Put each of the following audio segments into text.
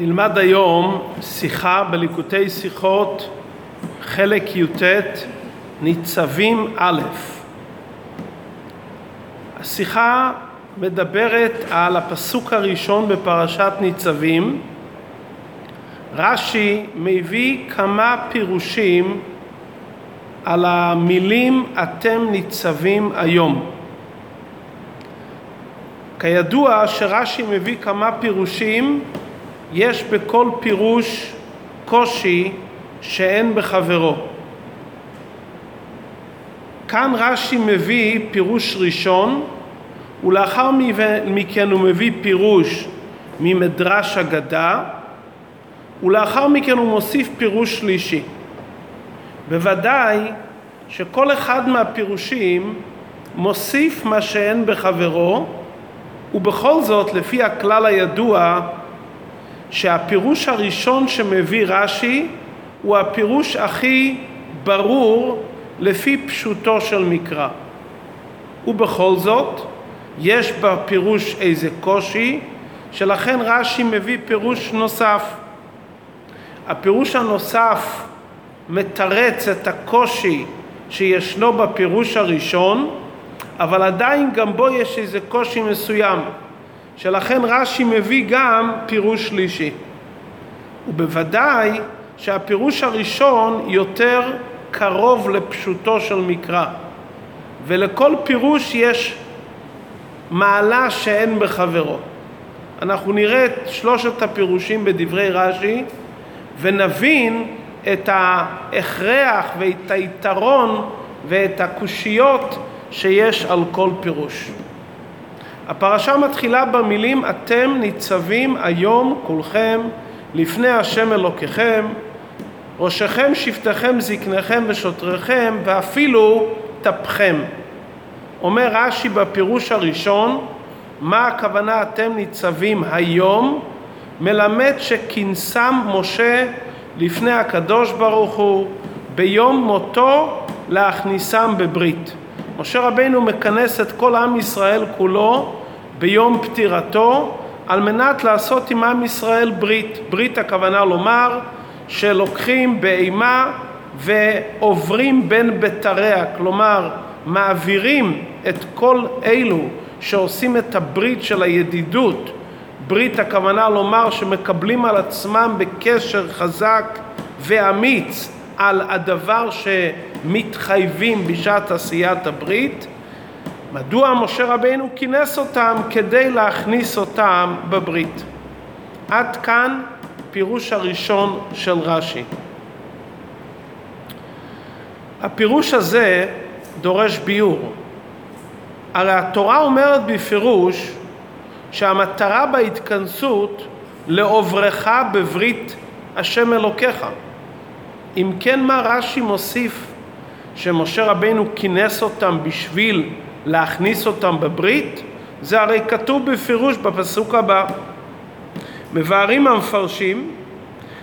נלמד היום שיחה בליקוטי שיחות חלק י"ט ניצבים א'. השיחה מדברת על הפסוק הראשון בפרשת ניצבים. רש"י מביא כמה פירושים על המילים אתם ניצבים היום. כידוע שרש"י מביא כמה פירושים, יש בכל פירוש קושי שאין בחברו. כאן רש"י מביא פירוש ראשון ולאחר מכן הוא מביא פירוש ממדרש אגדה ולאחר מכן הוא מוסיף פירוש שלישי. בוודאי שכל אחד מהפירושים מוסיף מה שאין בחברו ובכל זאת לפי הכלל הידוע שהפירוש הראשון שמביא רש"י הוא הפירוש הכי ברור לפי פשוטו של מקרא. ובכל זאת יש בפירוש איזה קושי שלכן רש"י מביא פירוש נוסף. הפירוש הנוסף מתרץ את הקושי שישנו בפירוש הראשון אבל עדיין גם בו יש איזה קושי מסוים שלכן רש"י מביא גם פירוש שלישי ובוודאי שהפירוש הראשון יותר קרוב לפשוטו של מקרא ולכל פירוש יש מעלה שאין בחברו. אנחנו נראה את שלושת הפירושים בדברי רש"י ונבין את ההכרח ואת היתרון ואת הקושיות שיש על כל פירוש. הפרשה מתחילה במילים אתם ניצבים היום כולכם לפני השם אלוקיכם ראשיכם שבטיכם זקניכם ושוטריכם ואפילו טפכם. אומר רש"י בפירוש הראשון מה הכוונה אתם ניצבים היום מלמד שכינסם משה לפני הקדוש ברוך הוא ביום מותו להכניסם בברית. משה רבינו מכנס את כל עם ישראל כולו ביום פטירתו על מנת לעשות עם עם ישראל ברית. ברית הכוונה לומר שלוקחים באימה ועוברים בין בתריה, כלומר מעבירים את כל אלו שעושים את הברית של הידידות, ברית הכוונה לומר שמקבלים על עצמם בקשר חזק ואמיץ על הדבר שמתחייבים בשעת עשיית הברית, מדוע משה רבינו כינס אותם כדי להכניס אותם בברית. עד כאן הפירוש הראשון של רש"י. הפירוש הזה דורש ביור. הרי התורה אומרת בפירוש שהמטרה בהתכנסות לעוברך בברית השם אלוקיך. אם כן מה רש"י מוסיף שמשה רבינו כינס אותם בשביל להכניס אותם בברית? זה הרי כתוב בפירוש בפסוק הבא. מבארים המפרשים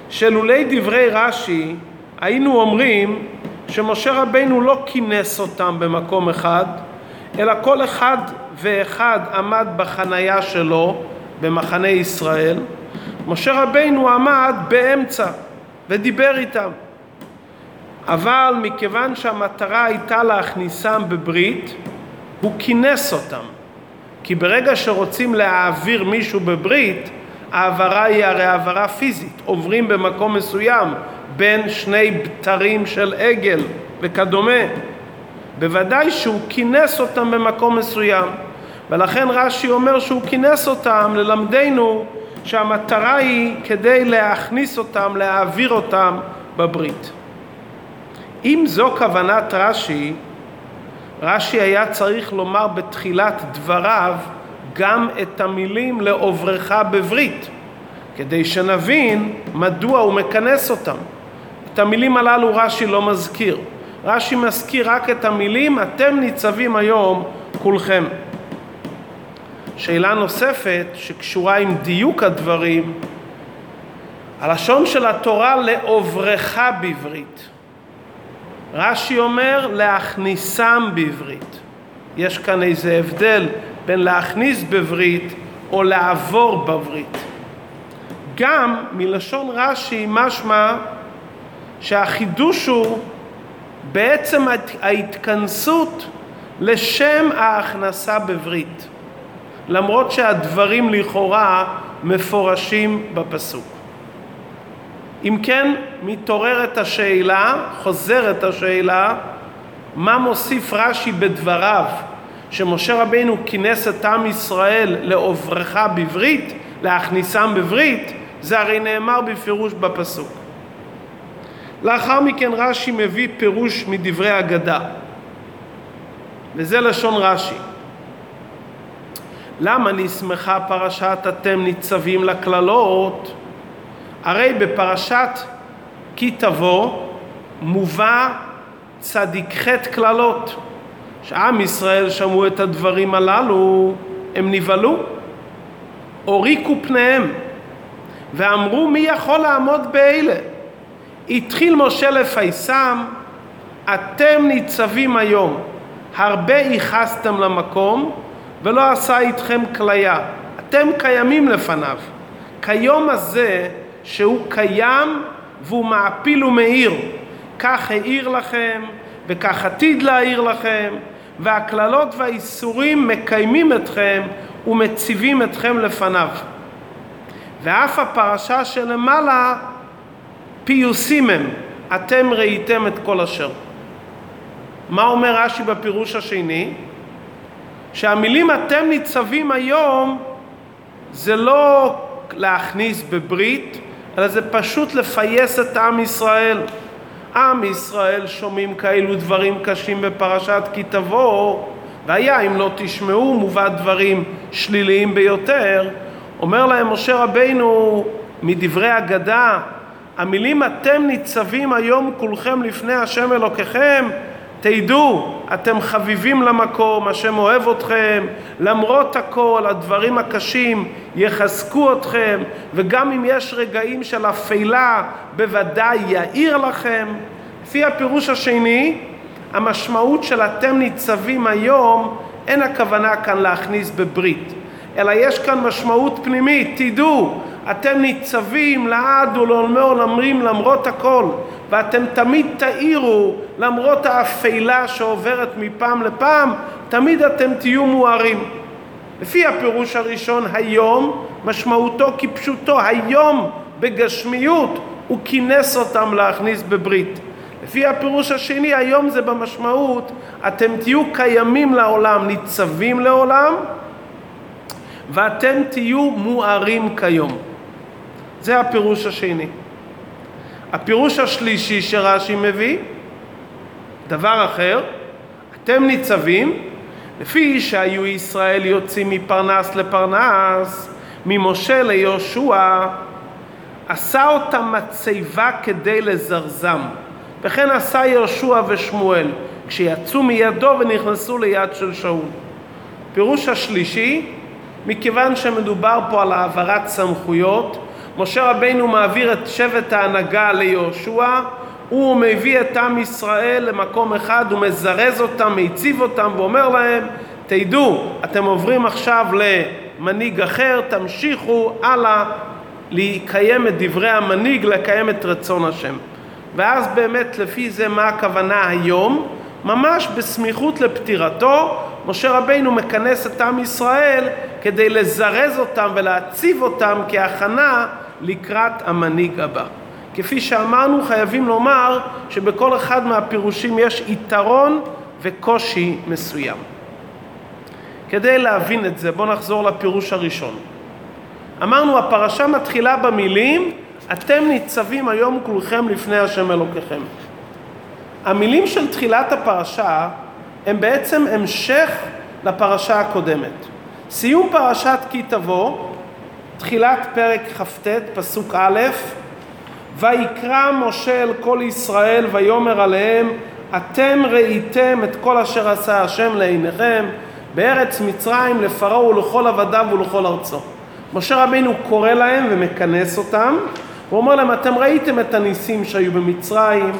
שלולי דברי רש"י היינו אומרים שמשה רבינו לא כינס אותם במקום אחד אלא כל אחד ואחד עמד בחנייה שלו במחנה ישראל משה רבינו עמד באמצע ודיבר איתם אבל מכיוון שהמטרה הייתה להכניסם בברית הוא כינס אותם כי ברגע שרוצים להעביר מישהו בברית העברה היא הרי העברה פיזית, עוברים במקום מסוים בין שני בתרים של עגל וכדומה. בוודאי שהוא כינס אותם במקום מסוים, ולכן רש"י אומר שהוא כינס אותם ללמדנו שהמטרה היא כדי להכניס אותם, להעביר אותם בברית. אם זו כוונת רש"י, רש"י היה צריך לומר בתחילת דבריו גם את המילים לעוברך בברית, כדי שנבין מדוע הוא מכנס אותם. את המילים הללו רש"י לא מזכיר. רש"י מזכיר רק את המילים אתם ניצבים היום כולכם. שאלה נוספת שקשורה עם דיוק הדברים, הלשון של התורה לעוברך בברית. רש"י אומר להכניסם בברית. יש כאן איזה הבדל בין להכניס בברית או לעבור בברית. גם מלשון רש"י משמע שהחידוש הוא בעצם ההתכנסות לשם ההכנסה בברית, למרות שהדברים לכאורה מפורשים בפסוק. אם כן, מתעוררת השאלה, חוזרת השאלה, מה מוסיף רש"י בדבריו שמשה רבינו כינס את עם ישראל לעוברך בברית, להכניסם בברית, זה הרי נאמר בפירוש בפסוק. לאחר מכן רש"י מביא פירוש מדברי אגדה, וזה לשון רש"י. למה נסמכה פרשת אתם ניצבים לקללות? הרי בפרשת כי תבוא מובא צדיק חטא קללות. כשעם ישראל שמעו את הדברים הללו, הם נבהלו, הוריקו פניהם, ואמרו מי יכול לעמוד באלה? התחיל משה לפייסם, אתם ניצבים היום, הרבה ייחסתם למקום, ולא עשה איתכם כליה. אתם קיימים לפניו. כיום הזה שהוא קיים והוא מעפיל ומאיר. כך האיר לכם, וכך עתיד להעיר לכם, והקללות והאיסורים מקיימים אתכם ומציבים אתכם לפניו. ואף הפרשה שלמעלה פיוסים הם, אתם ראיתם את כל אשר. מה אומר רש"י בפירוש השני? שהמילים אתם ניצבים היום זה לא להכניס בברית, אלא זה פשוט לפייס את עם ישראל. עם ישראל שומעים כאלו דברים קשים בפרשת כי תבוא, והיה אם לא תשמעו מובא דברים שליליים ביותר. אומר להם משה רבינו מדברי אגדה, המילים אתם ניצבים היום כולכם לפני השם אלוקיכם תדעו, אתם חביבים למקום, השם אוהב אתכם, למרות הכל, הדברים הקשים יחזקו אתכם, וגם אם יש רגעים של אפלה, בוודאי יאיר לכם. לפי הפירוש השני, המשמעות של אתם ניצבים היום, אין הכוונה כאן להכניס בברית, אלא יש כאן משמעות פנימית, תדעו, אתם ניצבים לעד ולעולמי עולמים למרות הכל, ואתם תמיד תאירו למרות האפלה שעוברת מפעם לפעם, תמיד אתם תהיו מוארים. לפי הפירוש הראשון, היום, משמעותו כפשוטו, היום בגשמיות הוא כינס אותם להכניס בברית. לפי הפירוש השני, היום זה במשמעות, אתם תהיו קיימים לעולם, ניצבים לעולם, ואתם תהיו מוארים כיום. זה הפירוש השני. הפירוש השלישי שרש"י מביא, דבר אחר, אתם ניצבים לפי שהיו ישראל יוצאים מפרנס לפרנס, ממשה ליהושע, עשה אותם מצבה כדי לזרזם. וכן עשה יהושע ושמואל, כשיצאו מידו ונכנסו ליד של שאול. פירוש השלישי, מכיוון שמדובר פה על העברת סמכויות, משה רבינו מעביר את שבט ההנהגה ליהושע, הוא מביא את עם ישראל למקום אחד, הוא מזרז אותם, מציב אותם ואומר להם, תדעו, אתם עוברים עכשיו למנהיג אחר, תמשיכו הלאה לקיים את דברי המנהיג, לקיים את רצון השם. ואז באמת לפי זה מה הכוונה היום? ממש בסמיכות לפטירתו, משה רבינו מכנס את עם ישראל כדי לזרז אותם ולהציב אותם כהכנה לקראת המנהיג הבא. כפי שאמרנו, חייבים לומר שבכל אחד מהפירושים יש יתרון וקושי מסוים. כדי להבין את זה, בואו נחזור לפירוש הראשון. אמרנו, הפרשה מתחילה במילים אתם ניצבים היום כולכם לפני השם אלוקיכם. המילים של תחילת הפרשה הם בעצם המשך לפרשה הקודמת. סיום פרשת כי תבוא תחילת פרק כ"ט, פסוק א', ויקרא משה אל כל ישראל ויאמר עליהם אתם ראיתם את כל אשר עשה השם לעיניכם בארץ מצרים לפרעה ולכל עבדיו ולכל ארצו. משה רבינו קורא להם ומכנס אותם הוא אומר להם אתם ראיתם את הניסים שהיו במצרים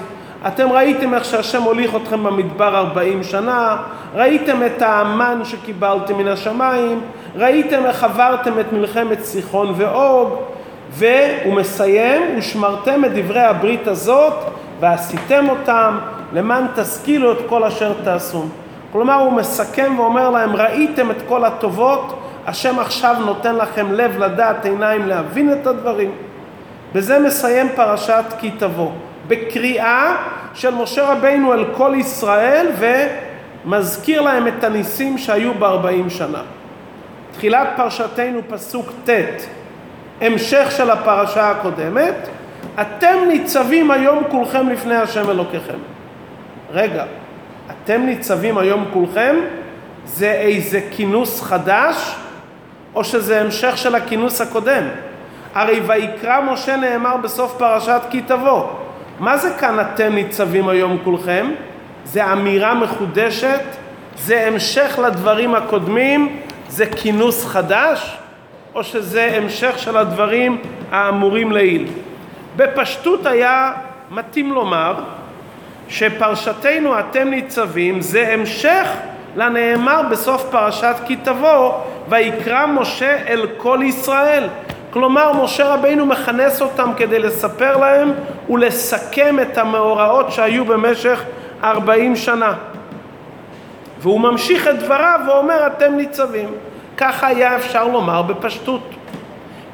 אתם ראיתם איך שהשם הוליך אתכם במדבר ארבעים שנה, ראיתם את האמן שקיבלתם מן השמיים, ראיתם איך עברתם את מלחמת סיחון ואוג, והוא מסיים, ושמרתם את דברי הברית הזאת, ועשיתם אותם, למען תשכילו את כל אשר תעשו. כלומר, הוא מסכם ואומר להם, ראיתם את כל הטובות, השם עכשיו נותן לכם לב לדעת, עיניים להבין את הדברים. בזה מסיים פרשת כי תבוא, בקריאה של משה רבינו אל כל ישראל ומזכיר להם את הניסים שהיו בארבעים שנה. תחילת פרשתנו פסוק ט', המשך של הפרשה הקודמת, אתם ניצבים היום כולכם לפני השם אלוקיכם. רגע, אתם ניצבים היום כולכם? זה איזה כינוס חדש, או שזה המשך של הכינוס הקודם? הרי ויקרא משה נאמר בסוף פרשת כי תבוא. מה זה כאן אתם ניצבים היום כולכם? זה אמירה מחודשת? זה המשך לדברים הקודמים? זה כינוס חדש? או שזה המשך של הדברים האמורים לעיל? בפשטות היה מתאים לומר שפרשתנו אתם ניצבים זה המשך לנאמר בסוף פרשת כי תבוא ויקרא משה אל כל ישראל כלומר משה רבינו מכנס אותם כדי לספר להם ולסכם את המאורעות שהיו במשך ארבעים שנה. והוא ממשיך את דבריו ואומר אתם ניצבים. ככה היה אפשר לומר בפשטות.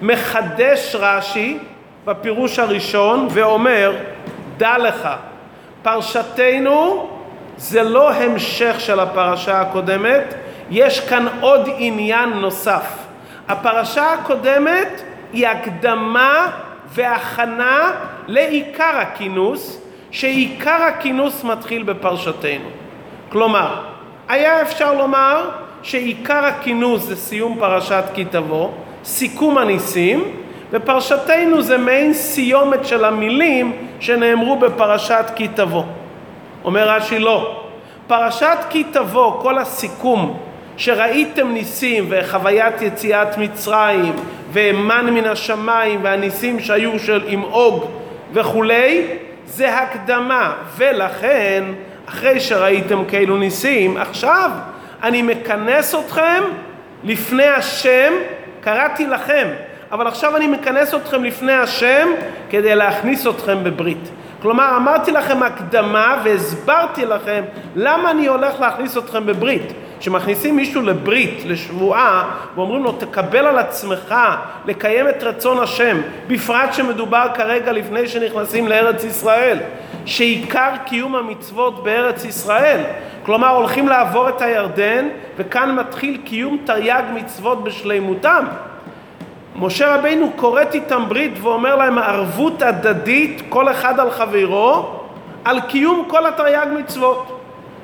מחדש רש"י בפירוש הראשון ואומר דע לך פרשתנו זה לא המשך של הפרשה הקודמת, יש כאן עוד עניין נוסף. הפרשה הקודמת היא הקדמה והכנה לעיקר הכינוס, שעיקר הכינוס מתחיל בפרשתנו. כלומר, היה אפשר לומר שעיקר הכינוס זה סיום פרשת כי תבוא, סיכום הניסים, ופרשתנו זה מעין סיומת של המילים שנאמרו בפרשת כי תבוא. אומר רש"י לא. פרשת כי תבוא, כל הסיכום שראיתם ניסים וחוויית יציאת מצרים ואמן מן השמיים והניסים שהיו של עם אוג וכולי, זה הקדמה. ולכן, אחרי שראיתם כאלו ניסים, עכשיו אני מכנס אתכם לפני השם, קראתי לכם, אבל עכשיו אני מכנס אתכם לפני השם כדי להכניס אתכם בברית. כלומר, אמרתי לכם הקדמה והסברתי לכם למה אני הולך להכניס אתכם בברית. כשמכניסים מישהו לברית, לשבועה, ואומרים לו תקבל על עצמך לקיים את רצון השם, בפרט שמדובר כרגע לפני שנכנסים לארץ ישראל, שעיקר קיום המצוות בארץ ישראל, כלומר הולכים לעבור את הירדן וכאן מתחיל קיום תרי"ג מצוות בשלימותם. משה רבינו כורת איתם ברית ואומר להם ערבות הדדית כל אחד על חברו על קיום כל התרי"ג מצוות.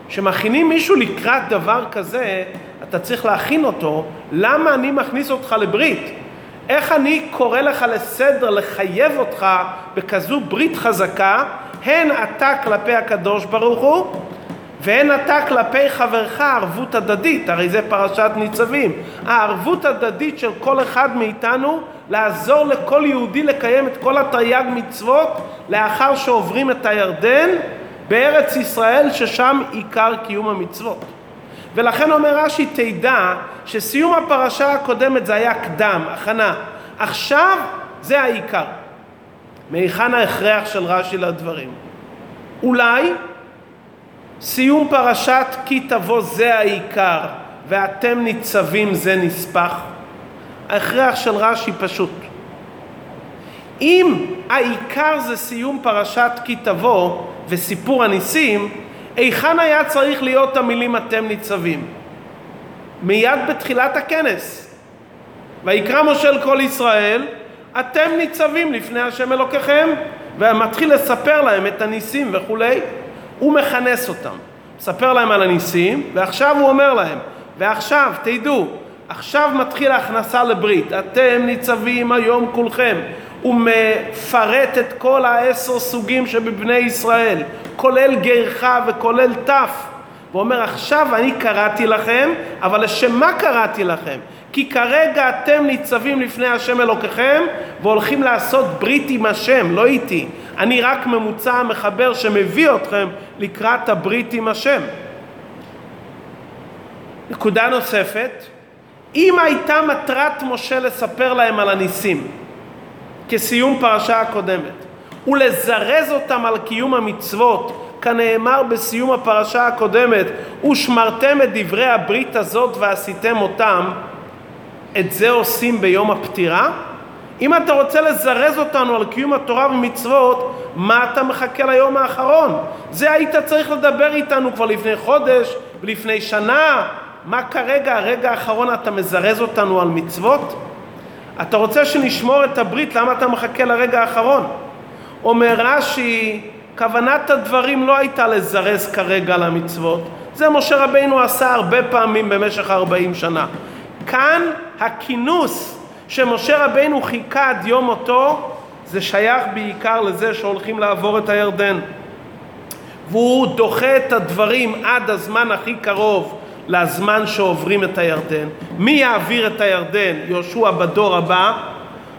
כשמכינים מישהו לקראת דבר כזה, אתה צריך להכין אותו, למה אני מכניס אותך לברית? איך אני קורא לך לסדר, לחייב אותך בכזו ברית חזקה, הן אתה כלפי הקדוש ברוך הוא, ואין אתה כלפי חברך ערבות הדדית, הרי זה פרשת ניצבים. הערבות הדדית של כל אחד מאיתנו לעזור לכל יהודי לקיים את כל התרי"ג מצוות לאחר שעוברים את הירדן בארץ ישראל ששם עיקר קיום המצוות. ולכן אומר רש"י תדע שסיום הפרשה הקודמת זה היה קדם, הכנה. עכשיו זה העיקר. מהיכן ההכרח של רש"י לדברים? אולי סיום פרשת כי תבוא זה העיקר ואתם ניצבים זה נספח. ההכרח של רש"י פשוט. אם העיקר זה סיום פרשת כי תבוא וסיפור הניסים, היכן היה צריך להיות המילים אתם ניצבים? מיד בתחילת הכנס. ויקרא משה אל כל ישראל, אתם ניצבים לפני השם אלוקיכם, ומתחיל לספר להם את הניסים וכולי. הוא מכנס אותם, מספר להם על הניסים, ועכשיו הוא אומר להם, ועכשיו תדעו, עכשיו מתחיל ההכנסה לברית, אתם ניצבים היום כולכם. הוא מפרט את כל העשר סוגים שבבני ישראל, כולל גרך וכולל תף. ואומר עכשיו אני קראתי לכם, אבל לשם מה קראתי לכם? כי כרגע אתם ניצבים לפני השם אלוקיכם והולכים לעשות ברית עם השם, לא איתי. אני רק ממוצע המחבר שמביא אתכם לקראת הברית עם השם. נקודה נוספת, אם הייתה מטרת משה לספר להם על הניסים, כסיום פרשה הקודמת, ולזרז אותם על קיום המצוות, כנאמר בסיום הפרשה הקודמת, ושמרתם את דברי הברית הזאת ועשיתם אותם, את זה עושים ביום הפטירה? אם אתה רוצה לזרז אותנו על קיום התורה ומצוות, מה אתה מחכה ליום האחרון? זה היית צריך לדבר איתנו כבר לפני חודש ולפני שנה. מה כרגע, הרגע האחרון, אתה מזרז אותנו על מצוות? אתה רוצה שנשמור את הברית, למה אתה מחכה לרגע האחרון? אומר רש"י, כוונת הדברים לא הייתה לזרז כרגע על המצוות. זה משה רבינו עשה הרבה פעמים במשך 40 שנה. כאן הכינוס שמשה רבינו חיכה עד יום מותו, זה שייך בעיקר לזה שהולכים לעבור את הירדן. והוא דוחה את הדברים עד הזמן הכי קרוב לזמן שעוברים את הירדן. מי יעביר את הירדן? יהושע בדור הבא,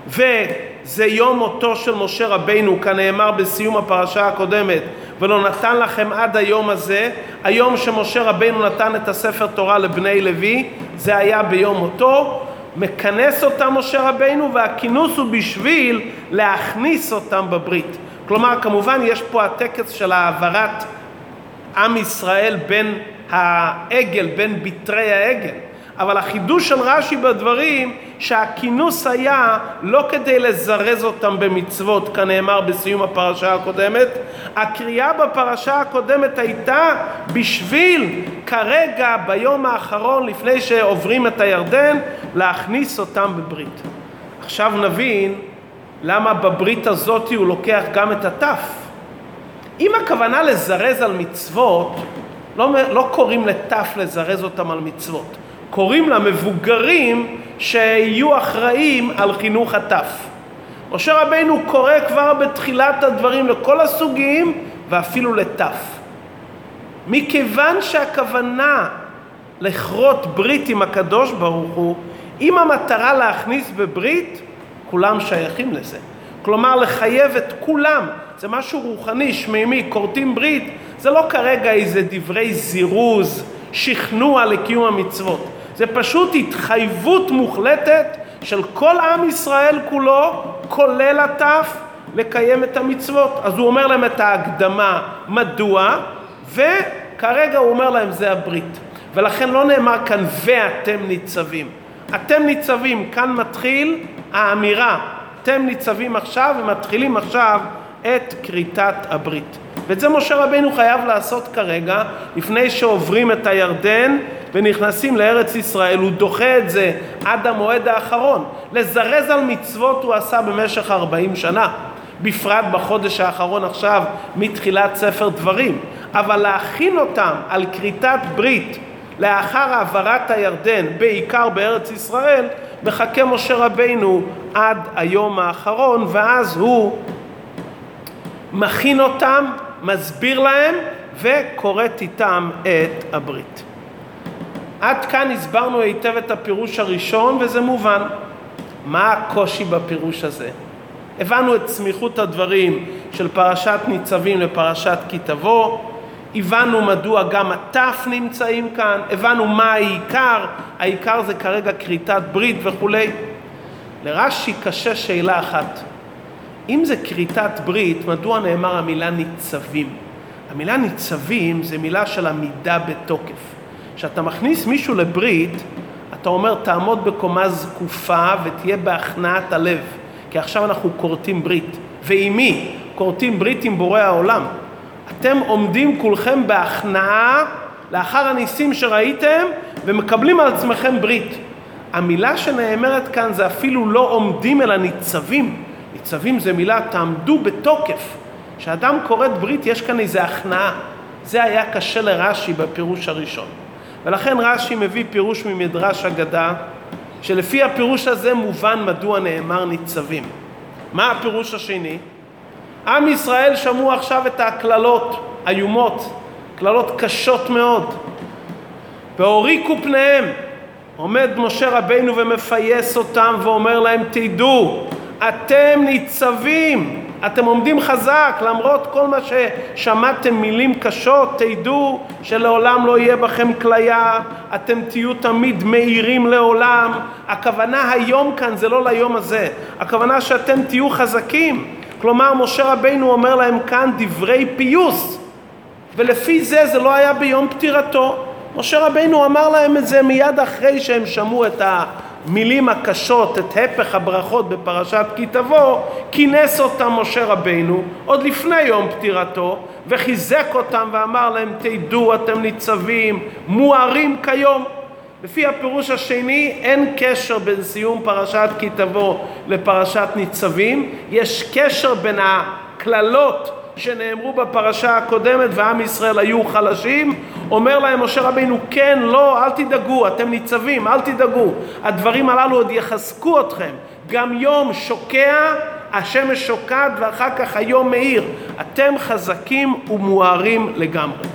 וזה יום מותו של משה רבינו, כנאמר בסיום הפרשה הקודמת, ולא נתן לכם עד היום הזה, היום שמשה רבינו נתן את הספר תורה לבני לוי, זה היה ביום מותו, מכנס אותם משה רבינו והכינוס הוא בשביל להכניס אותם בברית. כלומר כמובן יש פה הטקס של העברת עם ישראל בין העגל, בין בתרי העגל. אבל החידוש של רש"י בדברים שהכינוס היה לא כדי לזרז אותם במצוות כנאמר בסיום הפרשה הקודמת, הקריאה בפרשה הקודמת הייתה בשביל כרגע ביום האחרון לפני שעוברים את הירדן להכניס אותם בברית. עכשיו נבין למה בברית הזאת הוא לוקח גם את התף. אם הכוונה לזרז על מצוות, לא, לא קוראים לתף לזרז אותם על מצוות. קוראים למבוגרים שיהיו אחראים על חינוך הטף. משה רבינו קורא כבר בתחילת הדברים לכל הסוגים ואפילו לטף. מכיוון שהכוונה לכרות ברית עם הקדוש ברוך הוא, אם המטרה להכניס בברית, כולם שייכים לזה. כלומר לחייב את כולם, זה משהו רוחני, שמימי, כורתים ברית, זה לא כרגע איזה דברי זירוז, שכנוע לקיום המצוות. זה פשוט התחייבות מוחלטת של כל עם ישראל כולו, כולל הטף, לקיים את המצוות. אז הוא אומר להם את ההקדמה מדוע, וכרגע הוא אומר להם זה הברית. ולכן לא נאמר כאן ואתם ניצבים. אתם ניצבים, כאן מתחיל האמירה, אתם ניצבים עכשיו ומתחילים עכשיו את כריתת הברית. ואת זה משה רבינו חייב לעשות כרגע, לפני שעוברים את הירדן ונכנסים לארץ ישראל, הוא דוחה את זה עד המועד האחרון. לזרז על מצוות הוא עשה במשך 40 שנה, בפרט בחודש האחרון עכשיו מתחילת ספר דברים. אבל להכין אותם על כריתת ברית לאחר העברת הירדן, בעיקר בארץ ישראל, מחכה משה רבינו עד היום האחרון, ואז הוא מכין אותם, מסביר להם וכורת איתם את הברית. עד כאן הסברנו היטב את הפירוש הראשון וזה מובן. מה הקושי בפירוש הזה? הבנו את סמיכות הדברים של פרשת ניצבים לפרשת כי תבוא, הבנו מדוע גם הטף נמצאים כאן, הבנו מה העיקר, העיקר זה כרגע כריתת ברית וכולי. לרש"י קשה שאלה אחת, אם זה כריתת ברית, מדוע נאמר המילה ניצבים? המילה ניצבים זה מילה של עמידה בתוקף. כשאתה מכניס מישהו לברית, אתה אומר תעמוד בקומה זקופה ותהיה בהכנעת הלב, כי עכשיו אנחנו כורתים ברית. ועם מי? כורתים ברית עם בורא העולם. אתם עומדים כולכם בהכנעה לאחר הניסים שראיתם ומקבלים על עצמכם ברית. המילה שנאמרת כאן זה אפילו לא עומדים אלא ניצבים. ניצבים זה מילה תעמדו בתוקף. כשאדם כורת ברית יש כאן איזה הכנעה. זה היה קשה לרש"י בפירוש הראשון. ולכן רש"י מביא פירוש ממדרש אגדה, שלפי הפירוש הזה מובן מדוע נאמר ניצבים. מה הפירוש השני? עם ישראל שמעו עכשיו את הקללות איומות, קללות קשות מאוד. והוריקו פניהם. עומד משה רבינו ומפייס אותם ואומר להם, תדעו, אתם ניצבים, אתם עומדים חזק, למרות כל מה ששמעתם מילים קשות, תדעו שלעולם לא יהיה בכם כליה, אתם תהיו תמיד מאירים לעולם. הכוונה היום כאן זה לא ליום הזה, הכוונה שאתם תהיו חזקים. כלומר, משה רבינו אומר להם כאן דברי פיוס, ולפי זה זה לא היה ביום פטירתו. משה רבינו אמר להם את זה מיד אחרי שהם שמעו את המילים הקשות, את הפך הברכות בפרשת כי תבוא, כינס אותם משה רבינו עוד לפני יום פטירתו וחיזק אותם ואמר להם תדעו אתם ניצבים מוארים כיום לפי הפירוש השני אין קשר בין סיום פרשת כי תבוא לפרשת ניצבים, יש קשר בין הקללות שנאמרו בפרשה הקודמת ועם ישראל היו חלשים, אומר להם משה רבינו כן, לא, אל תדאגו, אתם ניצבים, אל תדאגו, הדברים הללו עוד יחזקו אתכם, גם יום שוקע, השמש שוקעת ואחר כך היום מאיר, אתם חזקים ומוארים לגמרי.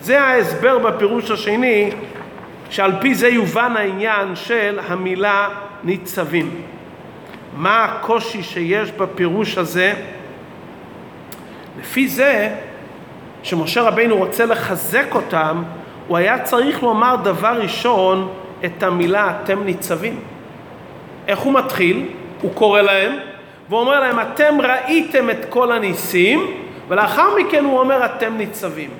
זה ההסבר בפירוש השני, שעל פי זה יובן העניין של המילה ניצבים. מה הקושי שיש בפירוש הזה? לפי זה, שמשה רבינו רוצה לחזק אותם, הוא היה צריך לומר דבר ראשון את המילה אתם ניצבים. איך הוא מתחיל? הוא קורא להם ואומר להם אתם ראיתם את כל הניסים ולאחר מכן הוא אומר אתם ניצבים.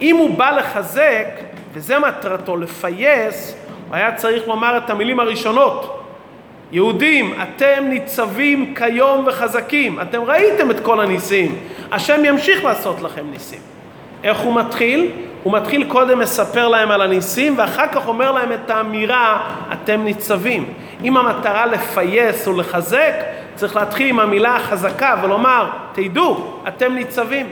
אם הוא בא לחזק, וזה מטרתו, לפייס, הוא היה צריך לומר את המילים הראשונות. יהודים, אתם ניצבים כיום וחזקים, אתם ראיתם את כל הניסים, השם ימשיך לעשות לכם ניסים. איך הוא מתחיל? הוא מתחיל קודם לספר להם על הניסים ואחר כך אומר להם את האמירה אתם ניצבים. אם המטרה לפייס או לחזק, צריך להתחיל עם המילה החזקה ולומר תדעו, אתם ניצבים.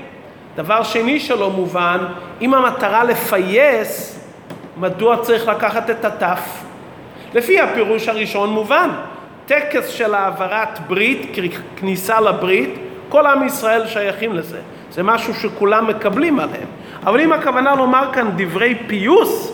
דבר שני שלא מובן, אם המטרה לפייס, מדוע צריך לקחת את התף? לפי הפירוש הראשון מובן, טקס של העברת ברית, כניסה לברית, כל עם ישראל שייכים לזה. זה משהו שכולם מקבלים עליהם. אבל אם הכוונה לומר כאן דברי פיוס,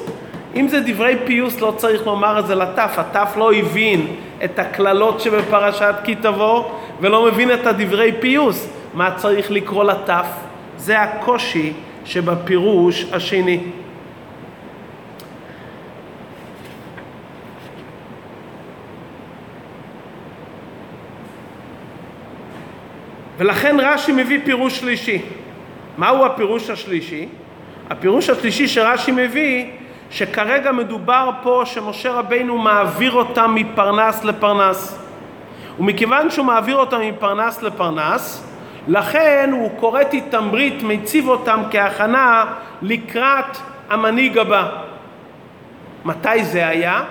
אם זה דברי פיוס לא צריך לומר את זה לטף, הטף לא הבין את הקללות שבפרשת כי תבוא ולא מבין את הדברי פיוס, מה צריך לקרוא לטף? זה הקושי שבפירוש השני. ולכן רש"י מביא פירוש שלישי. מהו הפירוש השלישי? הפירוש השלישי שרש"י מביא, שכרגע מדובר פה שמשה רבינו מעביר אותם מפרנס לפרנס. ומכיוון שהוא מעביר אותם מפרנס לפרנס, לכן הוא כורת איתם ברית, מציב אותם כהכנה לקראת המנהיג הבא. מתי זה היה?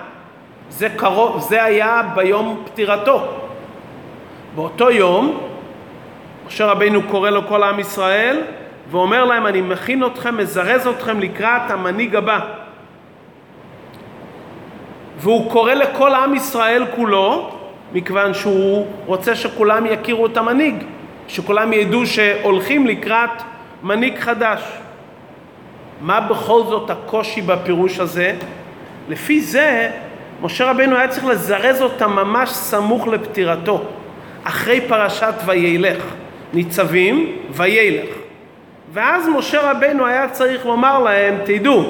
זה, קרוב, זה היה ביום פטירתו. באותו יום משה רבינו קורא לו כל עם ישראל ואומר להם אני מכין אתכם, מזרז אתכם לקראת המנהיג הבא. והוא קורא לכל עם ישראל כולו מכיוון שהוא רוצה שכולם יכירו את המנהיג, שכולם ידעו שהולכים לקראת מנהיג חדש. מה בכל זאת הקושי בפירוש הזה? לפי זה משה רבינו היה צריך לזרז אותם ממש סמוך לפטירתו, אחרי פרשת וילך. ניצבים וילך. ואז משה רבנו היה צריך לומר להם, תדעו,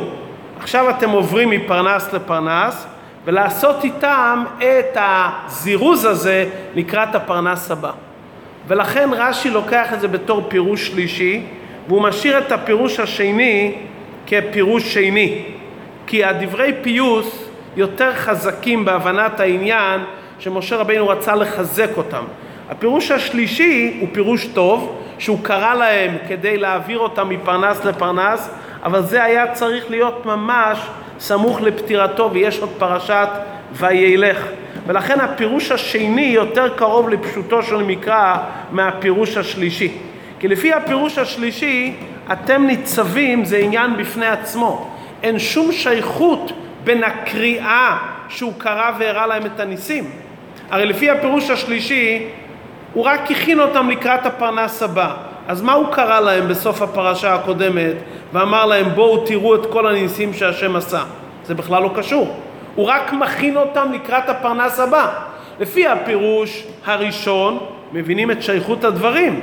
עכשיו אתם עוברים מפרנס לפרנס, ולעשות איתם את הזירוז הזה לקראת הפרנס הבא. ולכן רש"י לוקח את זה בתור פירוש שלישי, והוא משאיר את הפירוש השני כפירוש שני. כי הדברי פיוס יותר חזקים בהבנת העניין שמשה רבינו רצה לחזק אותם. הפירוש השלישי הוא פירוש טוב, שהוא קרא להם כדי להעביר אותם מפרנס לפרנס, אבל זה היה צריך להיות ממש סמוך לפטירתו, ויש עוד פרשת וילך. ולכן הפירוש השני יותר קרוב לפשוטו של מקרא מהפירוש השלישי. כי לפי הפירוש השלישי, אתם ניצבים זה עניין בפני עצמו. אין שום שייכות בין הקריאה שהוא קרא והראה להם את הניסים. הרי לפי הפירוש השלישי, הוא רק הכין אותם לקראת הפרנס הבא. אז מה הוא קרא להם בסוף הפרשה הקודמת ואמר להם בואו תראו את כל הניסים שהשם עשה? זה בכלל לא קשור. הוא רק מכין אותם לקראת הפרנס הבא. לפי הפירוש הראשון, מבינים את שייכות הדברים.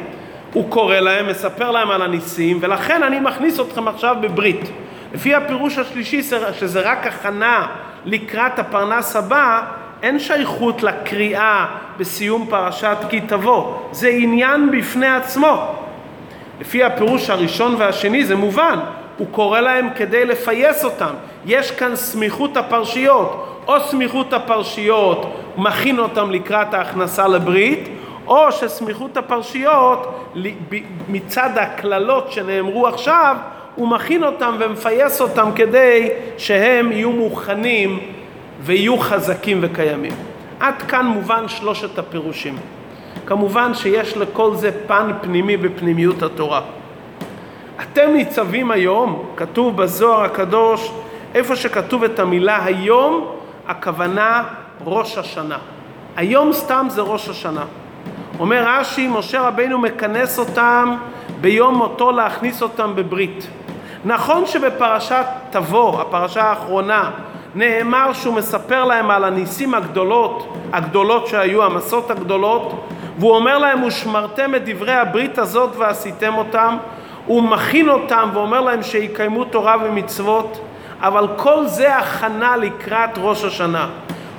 הוא קורא להם, מספר להם על הניסים, ולכן אני מכניס אתכם עכשיו בברית. לפי הפירוש השלישי, שזה רק הכנה לקראת הפרנס הבא, אין שייכות לקריאה בסיום פרשת כי תבוא, זה עניין בפני עצמו. לפי הפירוש הראשון והשני זה מובן, הוא קורא להם כדי לפייס אותם. יש כאן סמיכות הפרשיות, או סמיכות הפרשיות מכין אותם לקראת ההכנסה לברית, או שסמיכות הפרשיות מצד הקללות שנאמרו עכשיו, הוא מכין אותם ומפייס אותם כדי שהם יהיו מוכנים ויהיו חזקים וקיימים. עד כאן מובן שלושת הפירושים. כמובן שיש לכל זה פן פנימי בפנימיות התורה. אתם ניצבים היום, כתוב בזוהר הקדוש, איפה שכתוב את המילה היום, הכוונה ראש השנה. היום סתם זה ראש השנה. אומר רש"י, משה רבינו מכנס אותם ביום מותו להכניס אותם בברית. נכון שבפרשת תבוא, הפרשה האחרונה, נאמר שהוא מספר להם על הניסים הגדולות, הגדולות שהיו, המסות הגדולות, והוא אומר להם, ושמרתם את דברי הברית הזאת ועשיתם אותם, הוא מכין אותם ואומר להם שיקיימו תורה ומצוות, אבל כל זה הכנה לקראת ראש השנה.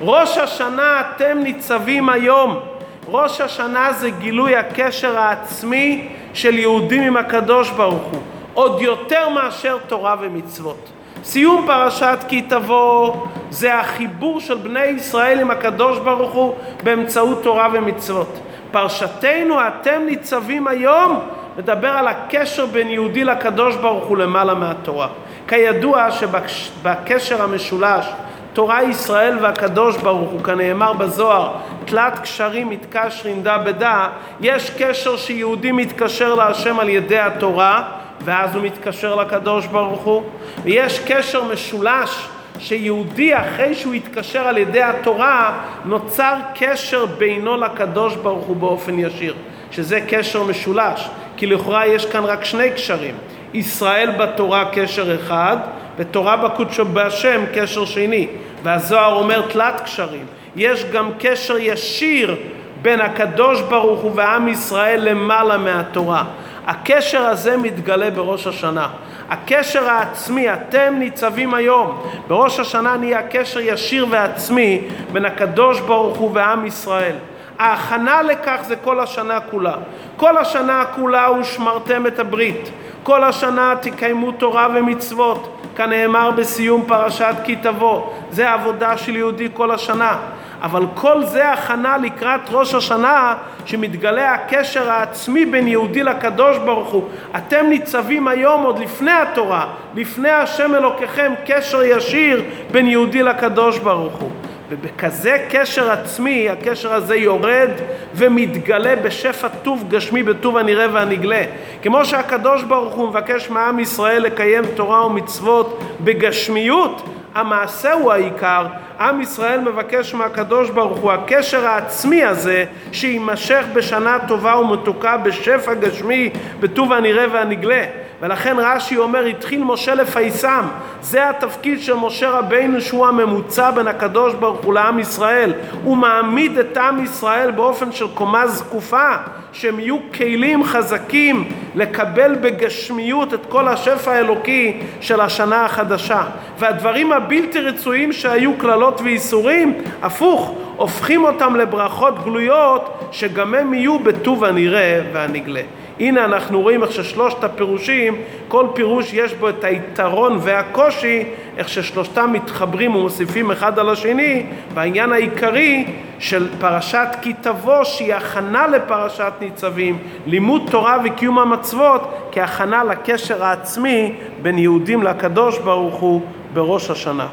ראש השנה אתם ניצבים היום. ראש השנה זה גילוי הקשר העצמי של יהודים עם הקדוש ברוך הוא, עוד יותר מאשר תורה ומצוות. סיום פרשת כי תבוא זה החיבור של בני ישראל עם הקדוש ברוך הוא באמצעות תורה ומצוות. פרשתנו אתם ניצבים היום מדבר על הקשר בין יהודי לקדוש ברוך הוא למעלה מהתורה. כידוע שבקשר המשולש תורה ישראל והקדוש ברוך הוא, כנאמר בזוהר, תלת קשרים מתקשרים דה בדה, יש קשר שיהודי מתקשר להשם על ידי התורה, ואז הוא מתקשר לקדוש ברוך הוא, ויש קשר משולש שיהודי אחרי שהוא התקשר על ידי התורה נוצר קשר בינו לקדוש ברוך הוא באופן ישיר שזה קשר משולש. כי לכאורה יש כאן רק שני קשרים ישראל בתורה קשר אחד ותורה בקודשו בהשם קשר שני והזוהר אומר תלת קשרים יש גם קשר ישיר בין הקדוש ברוך הוא ועם ישראל למעלה מהתורה הקשר הזה מתגלה בראש השנה הקשר העצמי, אתם ניצבים היום. בראש השנה נהיה קשר ישיר ועצמי בין הקדוש ברוך הוא ועם ישראל. ההכנה לכך זה כל השנה כולה. כל השנה כולה ושמרתם את הברית. כל השנה תקיימו תורה ומצוות, כנאמר בסיום פרשת כי תבוא. זה העבודה של יהודי כל השנה. אבל כל זה הכנה לקראת ראש השנה שמתגלה הקשר העצמי בין יהודי לקדוש ברוך הוא. אתם ניצבים היום עוד לפני התורה, לפני השם אלוקיכם, קשר ישיר בין יהודי לקדוש ברוך הוא. ובכזה קשר עצמי, הקשר הזה יורד ומתגלה בשפע טוב גשמי בטוב הנראה והנגלה. כמו שהקדוש ברוך הוא מבקש מעם ישראל לקיים תורה ומצוות בגשמיות, המעשה הוא העיקר, עם ישראל מבקש מהקדוש ברוך הוא הקשר העצמי הזה שיימשך בשנה טובה ומתוקה בשפע גשמי בטוב הנראה והנגלה ולכן רש"י אומר התחיל משה לפייסם זה התפקיד של משה רבינו שהוא הממוצע בין הקדוש ברוך הוא לעם ישראל הוא מעמיד את עם ישראל באופן של קומה זקופה שהם יהיו כלים חזקים לקבל בגשמיות את כל השפע האלוקי של השנה החדשה. והדברים הבלתי רצויים שהיו קללות ואיסורים, הפוך, הופכים אותם לברכות גלויות שגם הם יהיו בטוב הנראה והנגלה. הנה אנחנו רואים איך ששלושת הפירושים, כל פירוש יש בו את היתרון והקושי, איך ששלושתם מתחברים ומוסיפים אחד על השני, והעניין העיקרי של פרשת כי תבוא, שהיא הכנה לפרשת ניצבים, לימוד תורה וקיום המצוות, כהכנה לקשר העצמי בין יהודים לקדוש ברוך הוא בראש השנה.